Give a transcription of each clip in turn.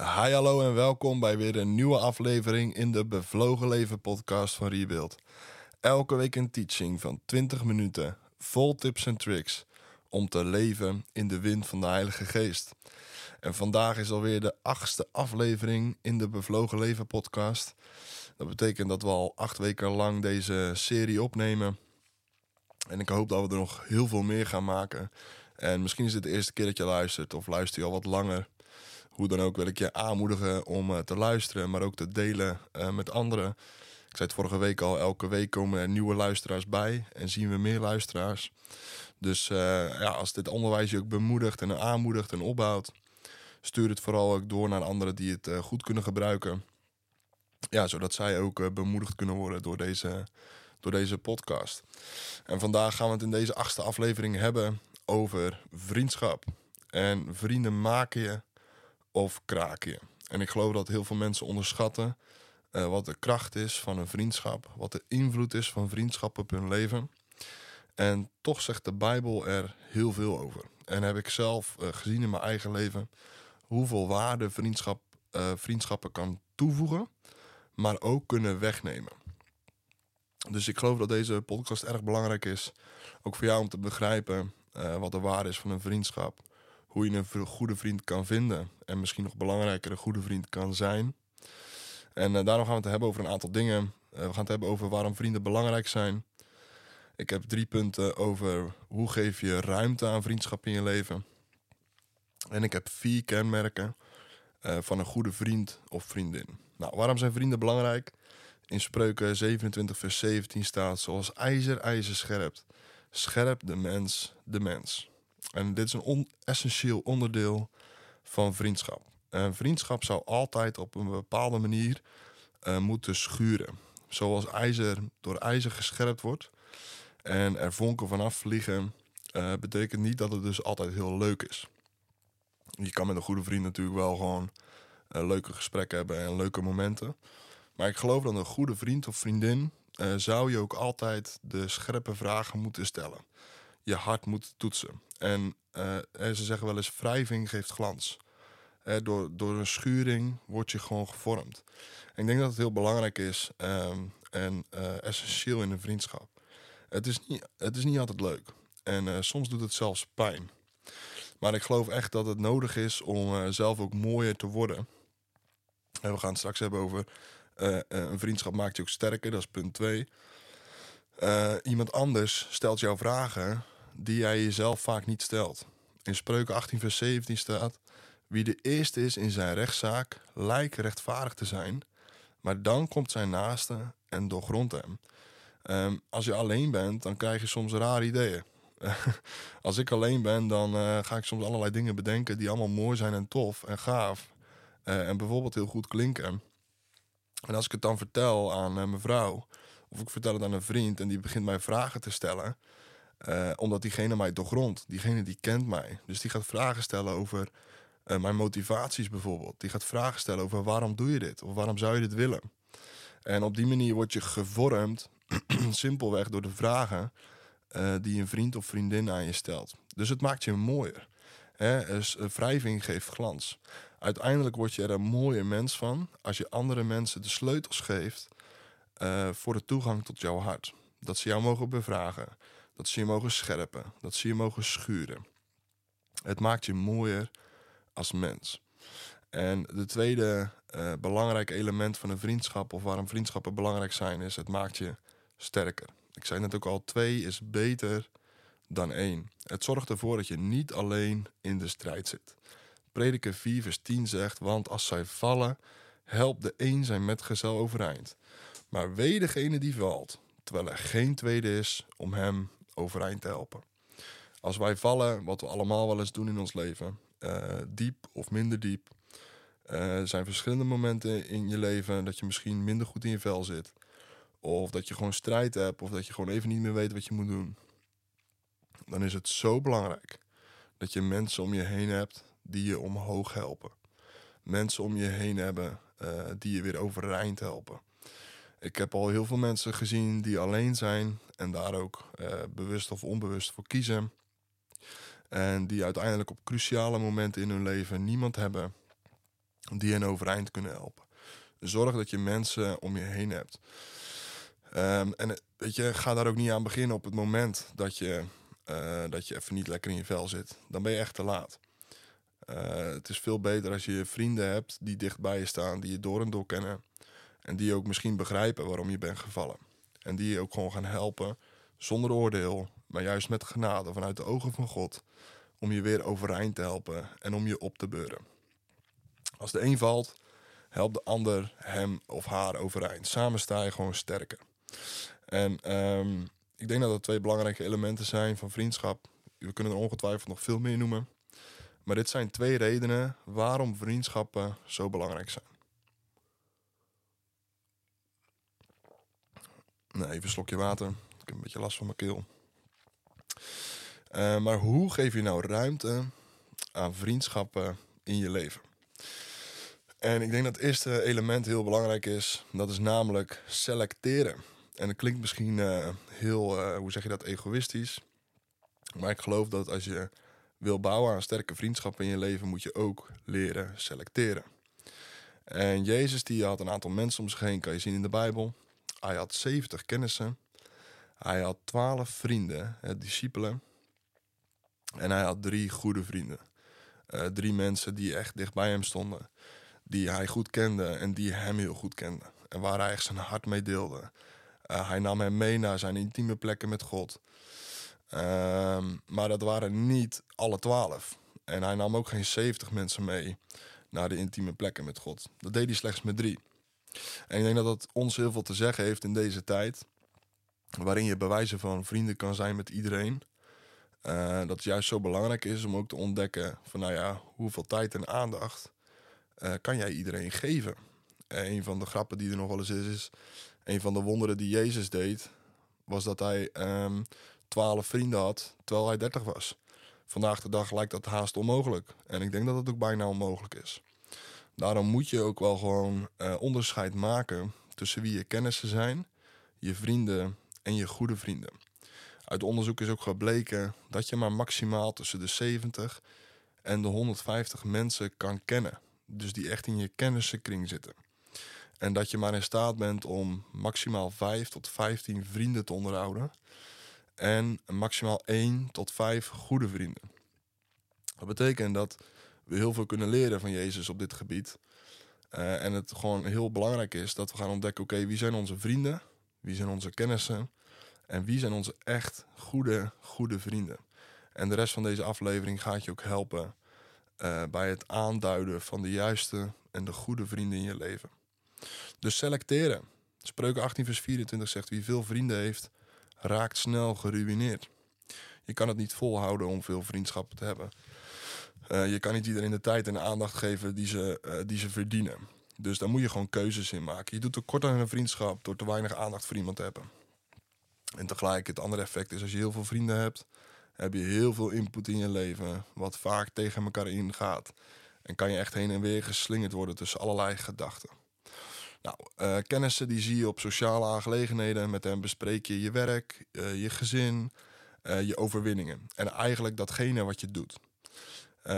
Hi, hallo en welkom bij weer een nieuwe aflevering in de Bevlogen Leven podcast van Rebuild. Elke week een teaching van 20 minuten, vol tips en tricks om te leven in de wind van de Heilige Geest. En vandaag is alweer de achtste aflevering in de Bevlogen Leven podcast. Dat betekent dat we al acht weken lang deze serie opnemen. En ik hoop dat we er nog heel veel meer gaan maken. En misschien is het de eerste keer dat je luistert, of luister je al wat langer. Hoe dan ook wil ik je aanmoedigen om uh, te luisteren, maar ook te delen uh, met anderen. Ik zei het vorige week al, elke week komen er nieuwe luisteraars bij en zien we meer luisteraars. Dus uh, ja, als dit onderwijs je ook bemoedigt en aanmoedigt en opbouwt, stuur het vooral ook door naar anderen die het goed kunnen gebruiken. Ja, zodat zij ook bemoedigd kunnen worden door deze, door deze podcast. En vandaag gaan we het in deze achtste aflevering hebben over vriendschap. En vrienden maken je of kraken je. En ik geloof dat heel veel mensen onderschatten uh, wat de kracht is van een vriendschap, wat de invloed is van vriendschap op hun leven. En toch zegt de Bijbel er heel veel over. En heb ik zelf uh, gezien in mijn eigen leven hoeveel waarde vriendschap, uh, vriendschappen kan toevoegen, maar ook kunnen wegnemen. Dus ik geloof dat deze podcast erg belangrijk is, ook voor jou om te begrijpen wat de waarde is van een vriendschap hoe je een goede vriend kan vinden. En misschien nog belangrijker, een goede vriend kan zijn. En uh, daarom gaan we het hebben over een aantal dingen. Uh, we gaan het hebben over waarom vrienden belangrijk zijn. Ik heb drie punten over hoe geef je ruimte aan vriendschap in je leven. En ik heb vier kenmerken uh, van een goede vriend of vriendin. Nou, waarom zijn vrienden belangrijk? In Spreuken 27 vers 17 staat zoals ijzer ijzer scherpt. Scherp de mens de mens. En dit is een essentieel onderdeel van vriendschap. En vriendschap zou altijd op een bepaalde manier uh, moeten schuren. Zoals ijzer door ijzer gescherpt wordt en er vonken vanaf vliegen, uh, betekent niet dat het dus altijd heel leuk is. Je kan met een goede vriend natuurlijk wel gewoon uh, leuke gesprekken hebben en leuke momenten. Maar ik geloof dat een goede vriend of vriendin zou je ook altijd de scherpe vragen moeten stellen. Je hart moet toetsen. En uh, ze zeggen wel eens: wrijving geeft glans. Uh, door, door een schuring word je gewoon gevormd. Ik denk dat het heel belangrijk is um, en essentieel in een vriendschap. Het is niet, het is niet altijd leuk. En soms doet het zelfs pijn. Maar ik geloof echt dat het nodig is om zelf ook mooier te worden. En we gaan het straks hebben over een vriendschap maakt je ook sterker. Dat is punt 2. iemand anders stelt jou vragen die jij jezelf vaak niet stelt. In Spreuken 18, vers 17 staat: Wie de eerste is in zijn rechtszaak, lijkt rechtvaardig te zijn, maar dan komt zijn naaste en doorgrondt hem. Um, als je alleen bent, dan krijg je soms rare ideeën. als ik alleen ben, dan uh, ga ik soms allerlei dingen bedenken die allemaal mooi zijn en tof en gaaf. Uh, en bijvoorbeeld heel goed klinken. En als ik het dan vertel aan uh, mijn vrouw, of ik vertel het aan een vriend en die begint mij vragen te stellen, uh, omdat diegene mij doorgrondt. Diegene die kent mij. Dus die gaat vragen stellen over uh, mijn motivaties bijvoorbeeld. Die gaat vragen stellen over waarom doe je dit? Of waarom zou je dit willen? En op die manier word je gevormd, simpelweg door de vragen uh, die een vriend of vriendin aan je stelt. Dus het maakt je mooier. Hè? Dus, wrijving geeft glans. Uiteindelijk word je er een mooier mens van als je andere mensen de sleutels geeft voor de toegang tot jouw hart. Dat ze jou mogen bevragen dat ze je mogen scherpen, dat ze je mogen schuren. Het maakt je mooier als mens. En de tweede uh, belangrijke element van een vriendschap, of waarom vriendschappen belangrijk zijn, is het maakt je sterker. Ik zei net ook al, twee is beter dan één. Het zorgt ervoor dat je niet alleen in de strijd zit. Prediker 4 vers 10 zegt, want als zij vallen, helpt de een zijn metgezel overeind. Maar wee degene die valt, terwijl er geen tweede is om hem overeind te helpen. Als wij vallen, wat we allemaal wel eens doen in ons leven, uh, diep of minder diep. Er zijn verschillende momenten in je leven dat je misschien minder goed in je vel zit. Of dat je gewoon strijd hebt, of dat je gewoon even niet meer weet wat je moet doen. Dan is het zo belangrijk dat je mensen om je heen hebt die je omhoog helpen. Mensen om je heen hebben uh, die je weer overeind helpen. Ik heb al heel veel mensen gezien die alleen zijn en daar ook uh, bewust of onbewust voor kiezen. En die uiteindelijk op cruciale momenten in hun leven niemand hebben die hen overeind kunnen helpen. Zorg dat je mensen om je heen hebt. Ehm, en weet je, ga daar ook niet aan beginnen op het moment dat je, uh, dat je even niet lekker in je vel zit. Dan ben je echt te laat. Het is veel beter als je vrienden hebt die dichtbij je staan, die je door en door kennen. En die ook misschien begrijpen waarom je bent gevallen. En die je ook gewoon gaan helpen zonder oordeel, maar juist met genade vanuit de ogen van God. Om je weer overeind te helpen en om je op te beuren. Als de een valt, helpt de ander hem of haar overeind. Samen sta je gewoon sterker. En um, ik denk dat dat twee belangrijke elementen zijn van vriendschap. We kunnen er ongetwijfeld nog veel meer noemen. Maar dit zijn twee redenen waarom vriendschappen zo belangrijk zijn. Nee, even een slokje water. Ik heb een beetje last van mijn keel. Uh, maar hoe geef je nou ruimte aan vriendschappen in je leven? En ik denk dat het eerste element heel belangrijk is. Dat is namelijk selecteren. En dat klinkt misschien uh, heel, uh, hoe zeg je dat, egoïstisch. Maar ik geloof dat als je wil bouwen aan sterke vriendschappen in je leven, moet je ook leren selecteren. En Jezus die had een aantal mensen om zich heen, kan je zien in de Bijbel. Hij had 70 kennissen. Hij had 12 vrienden, discipelen. En hij had drie goede vrienden. Uh, drie mensen die echt dicht bij hem stonden. Die hij goed kende en die hem heel goed kenden. En waar hij echt zijn hart mee deelde. Uh, hij nam hem mee naar zijn intieme plekken met God. Uh, maar dat waren niet alle twaalf. En hij nam ook geen 70 mensen mee naar de intieme plekken met God. Dat deed hij slechts met drie. En ik denk dat dat ons heel veel te zeggen heeft in deze tijd. Waarin je bewijzen van vrienden kan zijn met iedereen. Uh, dat het juist zo belangrijk is om ook te ontdekken van nou ja, hoeveel tijd en aandacht uh, kan jij iedereen geven. Uh, een van de grappen die er nog wel eens is, is een van de wonderen die Jezus deed, was dat hij um, twaalf vrienden had terwijl hij dertig was. Vandaag de dag lijkt dat haast onmogelijk. En ik denk dat het ook bijna onmogelijk is. Daarom moet je ook wel gewoon uh, onderscheid maken tussen wie je kennissen zijn, je vrienden en je goede vrienden. Uit onderzoek is ook gebleken dat je maar maximaal tussen de 70 en de 150 mensen kan kennen. Dus die echt in je kennissenkring zitten. En dat je maar in staat bent om maximaal 5 tot 15 vrienden te onderhouden. En maximaal 1 tot 5 goede vrienden. Dat betekent dat we heel veel kunnen leren van Jezus op dit gebied. Uh, en het gewoon heel belangrijk is dat we gaan ontdekken: oké, wie zijn onze vrienden? Wie zijn onze kennissen? En wie zijn onze echt goede, goede vrienden? En de rest van deze aflevering gaat je ook helpen uh, bij het aanduiden van de juiste en de goede vrienden in je leven. Dus selecteren. Spreuken 18 vers 24 zegt wie veel vrienden heeft, raakt snel geruineerd. Je kan het niet volhouden om veel vriendschappen te hebben. Uh, je kan niet iedereen de tijd en aandacht geven die ze, uh, die ze verdienen. Dus daar moet je gewoon keuzes in maken. Je doet tekort aan een vriendschap door te weinig aandacht voor iemand te hebben. En tegelijk het andere effect is als je heel veel vrienden hebt, heb je heel veel input in je leven, wat vaak tegen elkaar ingaat. En kan je echt heen en weer geslingerd worden tussen allerlei gedachten. Nou, uh, kennissen die zie je op sociale aangelegenheden. Met hen bespreek je je werk, je gezin, uh, je overwinningen. En eigenlijk datgene wat je doet.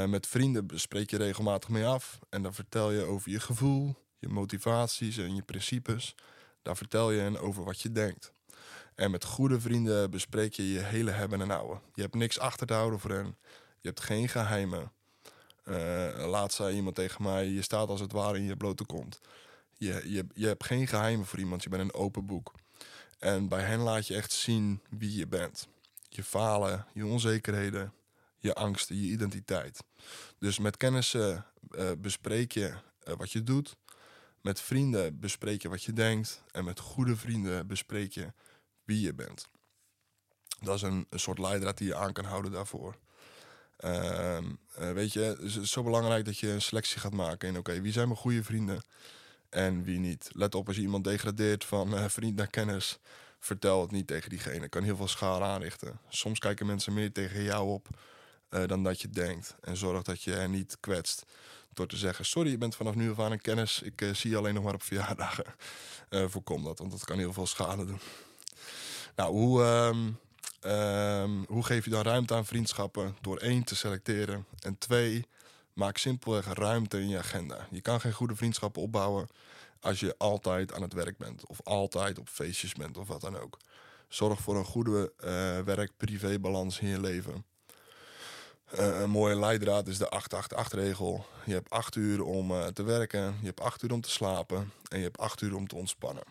Met vrienden bespreek je regelmatig mee af. En dan vertel je over je gevoel, je motivaties en je principes. Daar vertel je hen over wat je denkt. En met goede vrienden bespreek je je hele hebben en houden. Je hebt niks achter te houden voor hen. Je hebt geen geheimen. Uh, laatst zei iemand tegen mij: Je staat als het ware in je blote kont. Je, je, je hebt geen geheimen voor iemand. Je bent een open boek. En bij hen laat je echt zien wie je bent. Je falen, je onzekerheden, je angsten, je identiteit. Dus met kennissen uh, bespreek je uh, wat je doet. Met vrienden bespreek je wat je denkt. En met goede vrienden bespreek je wie je bent. Dat is een, soort leidraad die je aan kan houden daarvoor. Uh, uh, weet je, het is zo belangrijk dat je een selectie gaat maken. En oké, wie zijn mijn goede vrienden en wie niet? Let op als je iemand degradeert van vriend naar kennis. Vertel het niet tegen diegene. kan heel veel schade aanrichten. Soms kijken mensen meer tegen jou op uh, dan dat je denkt. En zorg dat je hen niet kwetst. Door te zeggen: Sorry, je bent vanaf nu af aan een kennis. Ik zie je alleen nog maar op verjaardagen. voorkom dat, want dat kan heel veel schade doen. Nou, hoe, um, um, hoe geef je dan ruimte aan vriendschappen? Door één te selecteren en twee Maak simpelweg ruimte in je agenda. Je kan geen goede vriendschappen opbouwen als je altijd aan het werk bent. Of altijd op feestjes bent of wat dan ook. Zorg voor een goede uh, werk-privé-balans in je leven. Uh, een mooie leidraad is de 8-8-8-regel. Je hebt 8 uur om uh, te werken, je hebt 8 uur om te slapen en je hebt 8 uur om te ontspannen.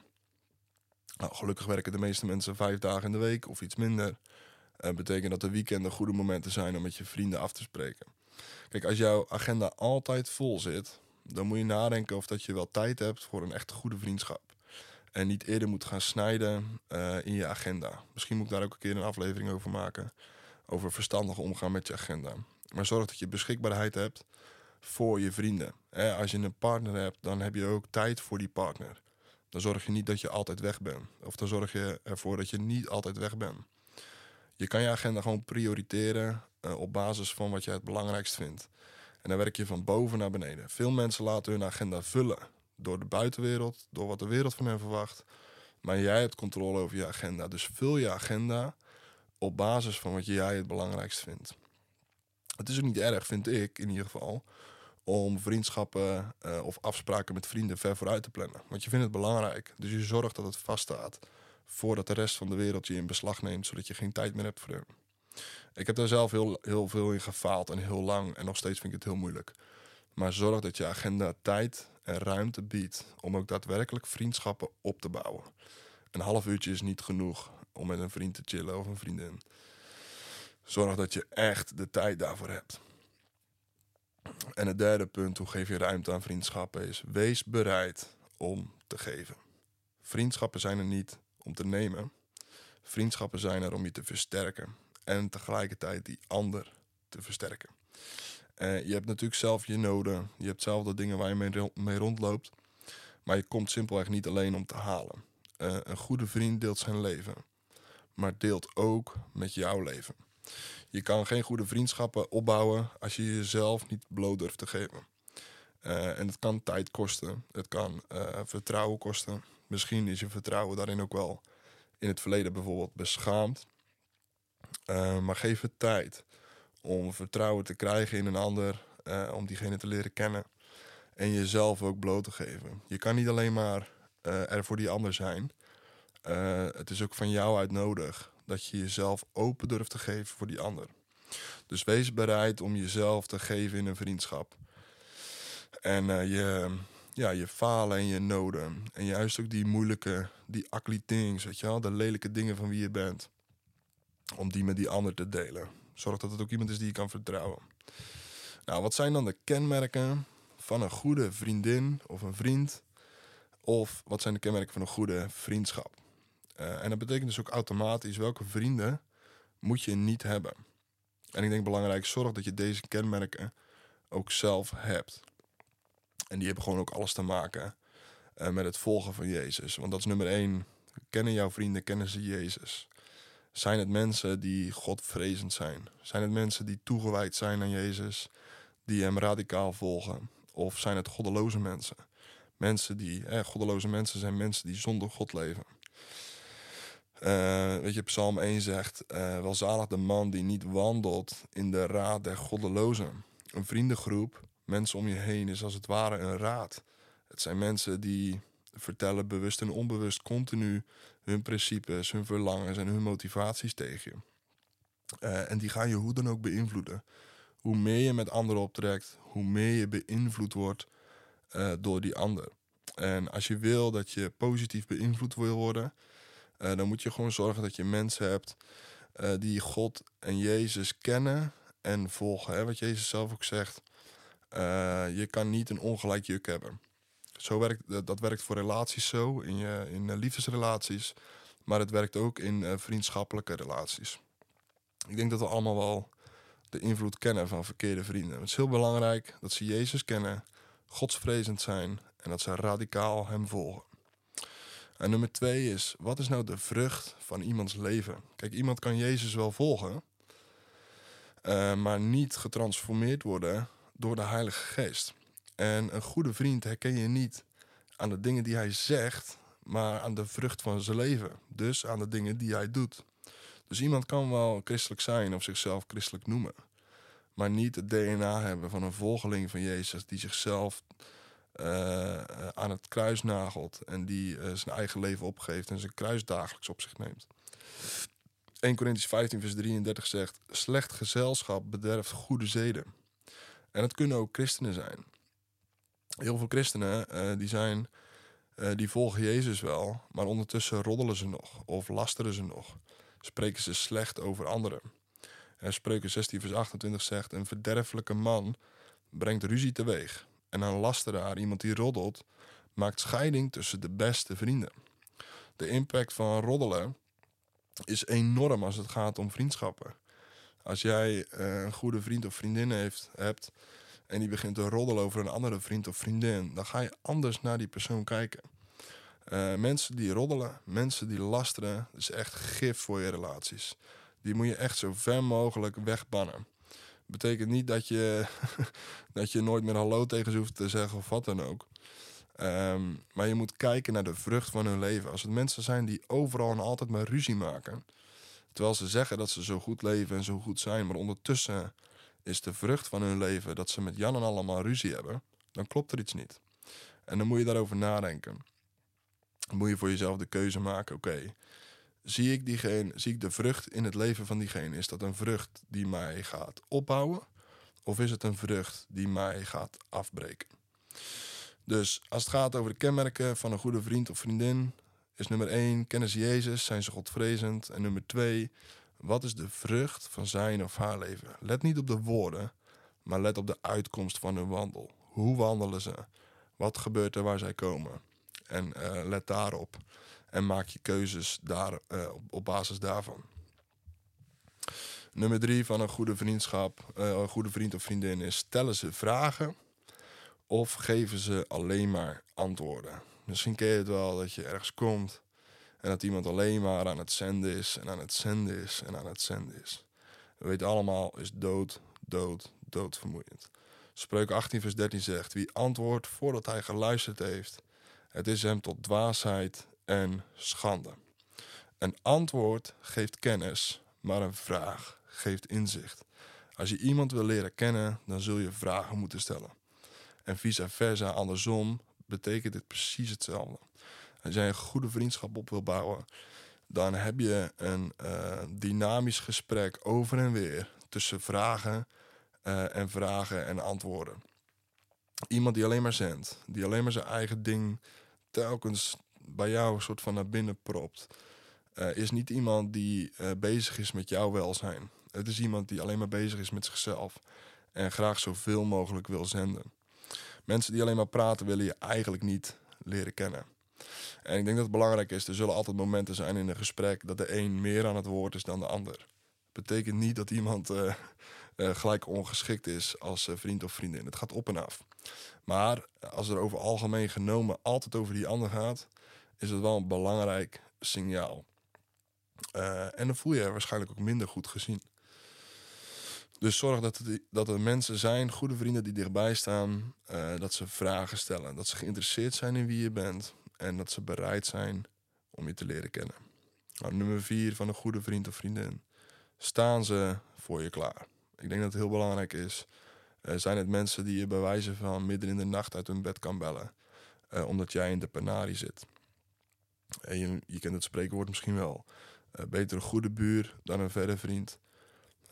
Nou, gelukkig werken de meeste mensen 5 dagen in de week of iets minder. Dat betekent dat de weekenden goede momenten zijn om met je vrienden af te spreken. Kijk, als jouw agenda altijd vol zit, dan moet je nadenken of dat je wel tijd hebt voor een echt goede vriendschap. En niet eerder moet gaan snijden uh, in je agenda. Misschien moet ik daar ook een keer een aflevering over maken. Over verstandig omgaan met je agenda. Maar zorg dat je beschikbaarheid hebt voor je vrienden. als je een partner hebt, dan heb je ook tijd voor die partner. Dan zorg je niet dat je altijd weg bent. Of dan zorg je ervoor dat je niet altijd weg bent. Je kan je agenda gewoon prioriteren uh, op basis van wat je het belangrijkst vindt. En dan werk je van boven naar beneden. Veel mensen laten hun agenda vullen door de buitenwereld, door wat de wereld van hen verwacht. Maar jij hebt controle over je agenda. Dus vul je agenda op basis van wat jij het belangrijkst vindt. Het is ook niet erg, vind ik in ieder geval, om vriendschappen uh, of afspraken met vrienden ver vooruit te plannen. Want je vindt het belangrijk. Dus je zorgt dat het vaststaat voordat de rest van de wereld je in beslag neemt, zodat je geen tijd meer hebt voor hem. Ik heb daar zelf heel, heel veel in gefaald en heel lang. En nog steeds vind ik het heel moeilijk. Maar zorg dat je agenda tijd en ruimte biedt om ook daadwerkelijk vriendschappen op te bouwen. Een half uurtje is niet genoeg om met een vriend te chillen of een vriendin. Zorg dat je echt de tijd daarvoor hebt. En het derde punt, hoe geef je ruimte aan vriendschappen, is wees bereid om te geven. Vriendschappen zijn er niet om te nemen. Vriendschappen zijn er om je te versterken en tegelijkertijd die ander te versterken. Uh, je hebt natuurlijk zelf je noden, je hebt zelf de dingen waar je mee, rondloopt, maar je komt simpelweg niet alleen om te halen. Uh, een goede vriend deelt zijn leven, maar deelt ook met jouw leven. Je kan geen goede vriendschappen opbouwen als je jezelf niet bloot durft te geven. Uh, en het kan tijd kosten, het kan vertrouwen kosten. Misschien is je vertrouwen daarin ook wel in het verleden bijvoorbeeld beschaamd. Uh, maar geef het tijd om vertrouwen te krijgen in een ander, om diegene te leren kennen en jezelf ook bloot te geven. Je kan niet alleen maar er voor die ander zijn. Het is ook van jou uit nodig dat je jezelf open durft te geven voor die ander. Dus wees bereid om jezelf te geven in een vriendschap. En je, ja, je falen en je noden. En juist ook die moeilijke, die ugly things, weet je wel, de lelijke dingen van wie je bent om die met die ander te delen. Zorg dat het ook iemand is die je kan vertrouwen. Nou, wat zijn dan de kenmerken van een goede vriendin of een vriend? Of wat zijn de kenmerken van een goede vriendschap? Uh, en dat betekent dus ook automatisch welke vrienden moet je niet hebben. En ik denk belangrijk, zorg dat je deze kenmerken ook zelf hebt. En die hebben gewoon ook alles te maken uh, met het volgen van Jezus. Want dat is nummer één. Kennen jouw vrienden, kennen ze Jezus? Zijn het mensen die Godvrezend zijn? Zijn het mensen die toegewijd zijn aan Jezus, die Hem radicaal volgen? Of zijn het goddeloze mensen? Mensen die, eh, goddeloze mensen zijn mensen die zonder God leven. Uh, weet je, Psalm 1 zegt: uh, Welzalig de man die niet wandelt in de raad der goddelozen. Een vriendengroep, mensen om je heen, is als het ware een raad. Het zijn mensen die vertellen bewust en onbewust continu hun principes, hun verlangens en hun motivaties tegen je. Uh, en die gaan je hoe dan ook beïnvloeden. Hoe meer je met anderen optrekt, hoe meer je beïnvloed wordt door die ander. En als je wil dat je positief beïnvloed wil worden, uh, dan moet je gewoon zorgen dat je mensen hebt die God en Jezus kennen en volgen. Hè? Wat Jezus zelf ook zegt. je kan niet een ongelijk juk hebben. Zo werkt, dat werkt voor relaties zo, in, je, in liefdesrelaties. Maar het werkt ook in vriendschappelijke relaties. Ik denk dat we allemaal wel de invloed kennen van verkeerde vrienden. Het is heel belangrijk dat ze Jezus kennen, godsvrezend zijn en dat ze radicaal hem volgen. En nummer twee is, wat is nou de vrucht van iemands leven? Kijk, iemand kan Jezus wel volgen, uh, maar niet getransformeerd worden door de Heilige Geest. En een goede vriend herken je niet aan de dingen die hij zegt, maar aan de vrucht van zijn leven. Dus aan de dingen die hij doet. Dus iemand kan wel christelijk zijn of zichzelf christelijk noemen. maar niet het DNA hebben van een volgeling van Jezus die zichzelf uh, aan het kruis nagelt en die uh, zijn eigen leven opgeeft en zijn kruis dagelijks op zich neemt. 1 Corinthians 15, vers 33 zegt: Slecht gezelschap bederft goede zeden. En het kunnen ook christenen zijn. Heel veel christenen uh, die zijn, die volgen Jezus wel, maar ondertussen roddelen ze nog of lasteren ze nog. Spreken ze slecht over anderen. En Spreuken 16, vers 28 zegt: Een verderfelijke man brengt ruzie teweeg. En een lasteraar, iemand die roddelt, maakt scheiding tussen de beste vrienden. De impact van roddelen is enorm als het gaat om vriendschappen. Als jij uh, een goede vriend of vriendin heeft, hebt en die begint te roddelen over een andere vriend of vriendin, dan ga je anders naar die persoon kijken. Uh, mensen die roddelen, mensen die lasteren, is echt gif voor je relaties. Die moet je echt zo ver mogelijk wegbannen. Betekent niet dat je, dat je nooit meer hallo tegen ze hoeft te zeggen of wat dan ook. Ehm, maar je moet kijken naar de vrucht van hun leven. Als het mensen zijn die overal en altijd maar ruzie maken. Terwijl ze zeggen dat ze zo goed leven en zo goed zijn. Maar ondertussen is de vrucht van hun leven dat ze met Jan en allemaal ruzie hebben. Dan klopt er iets niet. En dan moet je daarover nadenken. Dan moet je voor jezelf de keuze maken. Oké, zie ik diegene, zie ik de vrucht in het leven van diegene? Is dat een vrucht die mij gaat opbouwen? Of is het een vrucht die mij gaat afbreken? Dus als het gaat over de kenmerken van een goede vriend of vriendin, is nummer 1, kennen ze Jezus, zijn ze godvrezend. En nummer 2, wat is de vrucht van zijn of haar leven? Let niet op de woorden, maar let op de uitkomst van hun wandel. Hoe wandelen ze? Wat gebeurt er waar zij komen? En uh, let daarop en maak je keuzes daar, uh, op, basis daarvan. Nummer drie van een goede vriendschap, uh, een goede vriend of vriendin is stellen ze vragen of geven ze alleen maar antwoorden. Misschien ken je het wel dat je ergens komt en dat iemand alleen maar aan het zenden is en aan het zenden is en aan het zenden is. We weten allemaal, is dood, dood, dood vermoeiend. Spreuk 18 vers 13 zegt, wie antwoordt voordat hij geluisterd heeft, het is hem tot dwaasheid en schande. Een antwoord geeft kennis, maar een vraag geeft inzicht. Als je iemand wil leren kennen, dan zul je vragen moeten stellen. En vice versa, andersom, betekent dit precies hetzelfde. Als jij een goede vriendschap op wil bouwen, dan heb je een uh, dynamisch gesprek over en weer tussen vragen uh, en vragen en antwoorden. Iemand die alleen maar zendt, die alleen maar zijn eigen ding telkens bij jou een soort van naar binnen propt, uh, is niet iemand die uh, bezig is met jouw welzijn. Het is iemand die alleen maar bezig is met zichzelf en graag zoveel mogelijk wil zenden. Mensen die alleen maar praten willen je eigenlijk niet leren kennen. En ik denk dat het belangrijk is, er zullen altijd momenten zijn in een gesprek dat de een meer aan het woord is dan de ander. Betekent niet dat iemand uh, gelijk ongeschikt is als vriend of vriendin. Het gaat op en af. Maar als er over algemeen genomen altijd over die ander gaat, is het wel een belangrijk signaal. Uh, en dan voel je je waarschijnlijk ook minder goed gezien. Dus zorg dat, dat er mensen zijn, goede vrienden die dichtbij staan, uh, dat ze vragen stellen. Dat ze geïnteresseerd zijn in wie je bent en dat ze bereid zijn om je te leren kennen. Nou, nummer vier van een goede vriend of vriendin. Staan ze voor je klaar? Ik denk dat het heel belangrijk is. Uh, zijn het mensen die je bij wijze van midden in de nacht uit hun bed kan bellen, omdat jij in de penarie zit? En je, kent het spreekwoord misschien wel. Uh, beter een goede buur dan een verre vriend.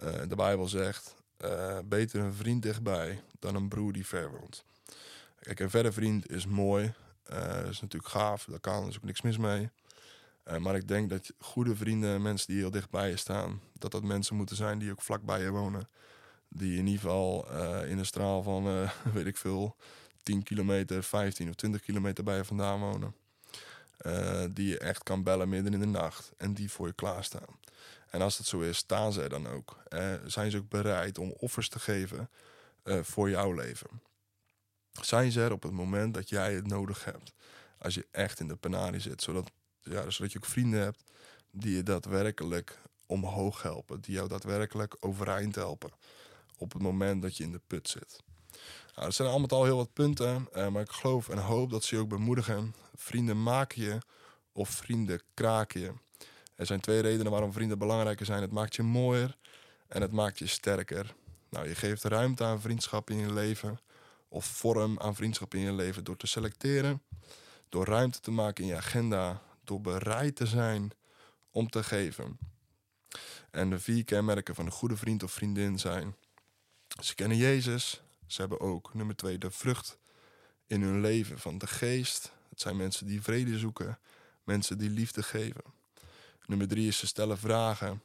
Uh, de Bijbel zegt: uh, beter een vriend dichtbij dan een broer die ver woont. Kijk, een verre vriend is mooi. dat is natuurlijk gaaf. Daar kan dus ook niks mis mee. maar ik denk dat goede vrienden, mensen die heel dichtbij je staan, dat dat mensen moeten zijn die ook vlakbij je wonen. Die in ieder geval in een straal van, weet ik veel, 10 kilometer, 15 of 20 kilometer bij je vandaan wonen. Uh, die je echt kan bellen midden in de nacht en die voor je klaarstaan. En als dat zo is, staan ze dan ook. Zijn ze ook bereid om offers te geven uh, voor jouw leven? Zijn ze er op het moment dat jij het nodig hebt? Als je echt in de penarie zit, zodat, ja, zodat je ook vrienden hebt die je daadwerkelijk omhoog helpen, die jou daadwerkelijk overeind helpen op het moment dat je in de put zit. Nou, dat zijn allemaal al heel wat punten, uh, maar ik geloof en hoop dat ze je ook bemoedigen. Vrienden maken je of vrienden kraken je. Er zijn twee redenen waarom vrienden belangrijker zijn. Het maakt je mooier en het maakt je sterker. Nou, je geeft ruimte aan vriendschap in je leven of vorm aan vriendschap in je leven door te selecteren, door ruimte te maken in je agenda, door bereid te zijn om te geven. En de vier kenmerken van een goede vriend of vriendin zijn: ze kennen Jezus, ze hebben ook nummer twee de vrucht in hun leven van de geest. Het zijn mensen die vrede zoeken, mensen die liefde geven. Nummer drie is ze stellen vragen.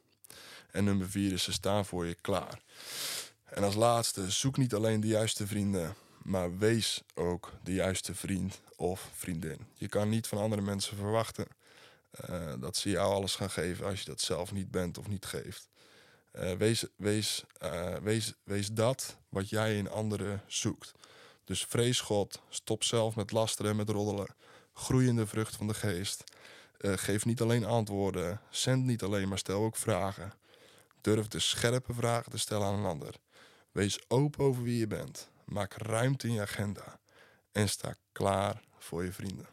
En nummer vier is ze staan voor je klaar. En als laatste, zoek niet alleen de juiste vrienden, maar wees ook de juiste vriend of vriendin. Je kan niet van andere mensen verwachten uh, dat ze jou alles gaan geven als je dat zelf niet bent of niet geeft. Uh, wees, wees, uh, wees, wees dat wat jij in anderen zoekt. Dus vrees God, stop zelf met lasteren en met roddelen. Groeiende vrucht van de geest. geef niet alleen antwoorden, zend niet alleen, maar stel ook vragen. Durf de scherpe vragen te stellen aan een ander. Wees open over wie je bent. Maak ruimte in je agenda. En sta klaar voor je vrienden.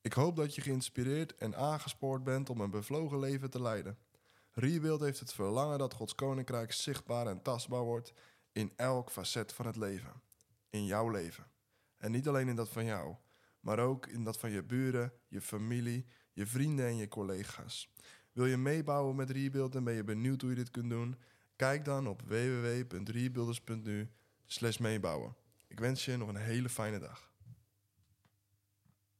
Ik hoop dat je geïnspireerd en aangespoord bent om een bevlogen leven te leiden. Rebuild heeft het verlangen dat Gods koninkrijk zichtbaar en tastbaar wordt in elk facet van het leven. In jouw leven. En niet alleen in dat van jou, maar ook in dat van je buren, je familie, je vrienden en je collega's. Wil je meebouwen met Rebuild en ben je benieuwd hoe je dit kunt doen? Kijk dan op www.rebuilders.nu meebouwen. Ik wens je nog een hele fijne dag.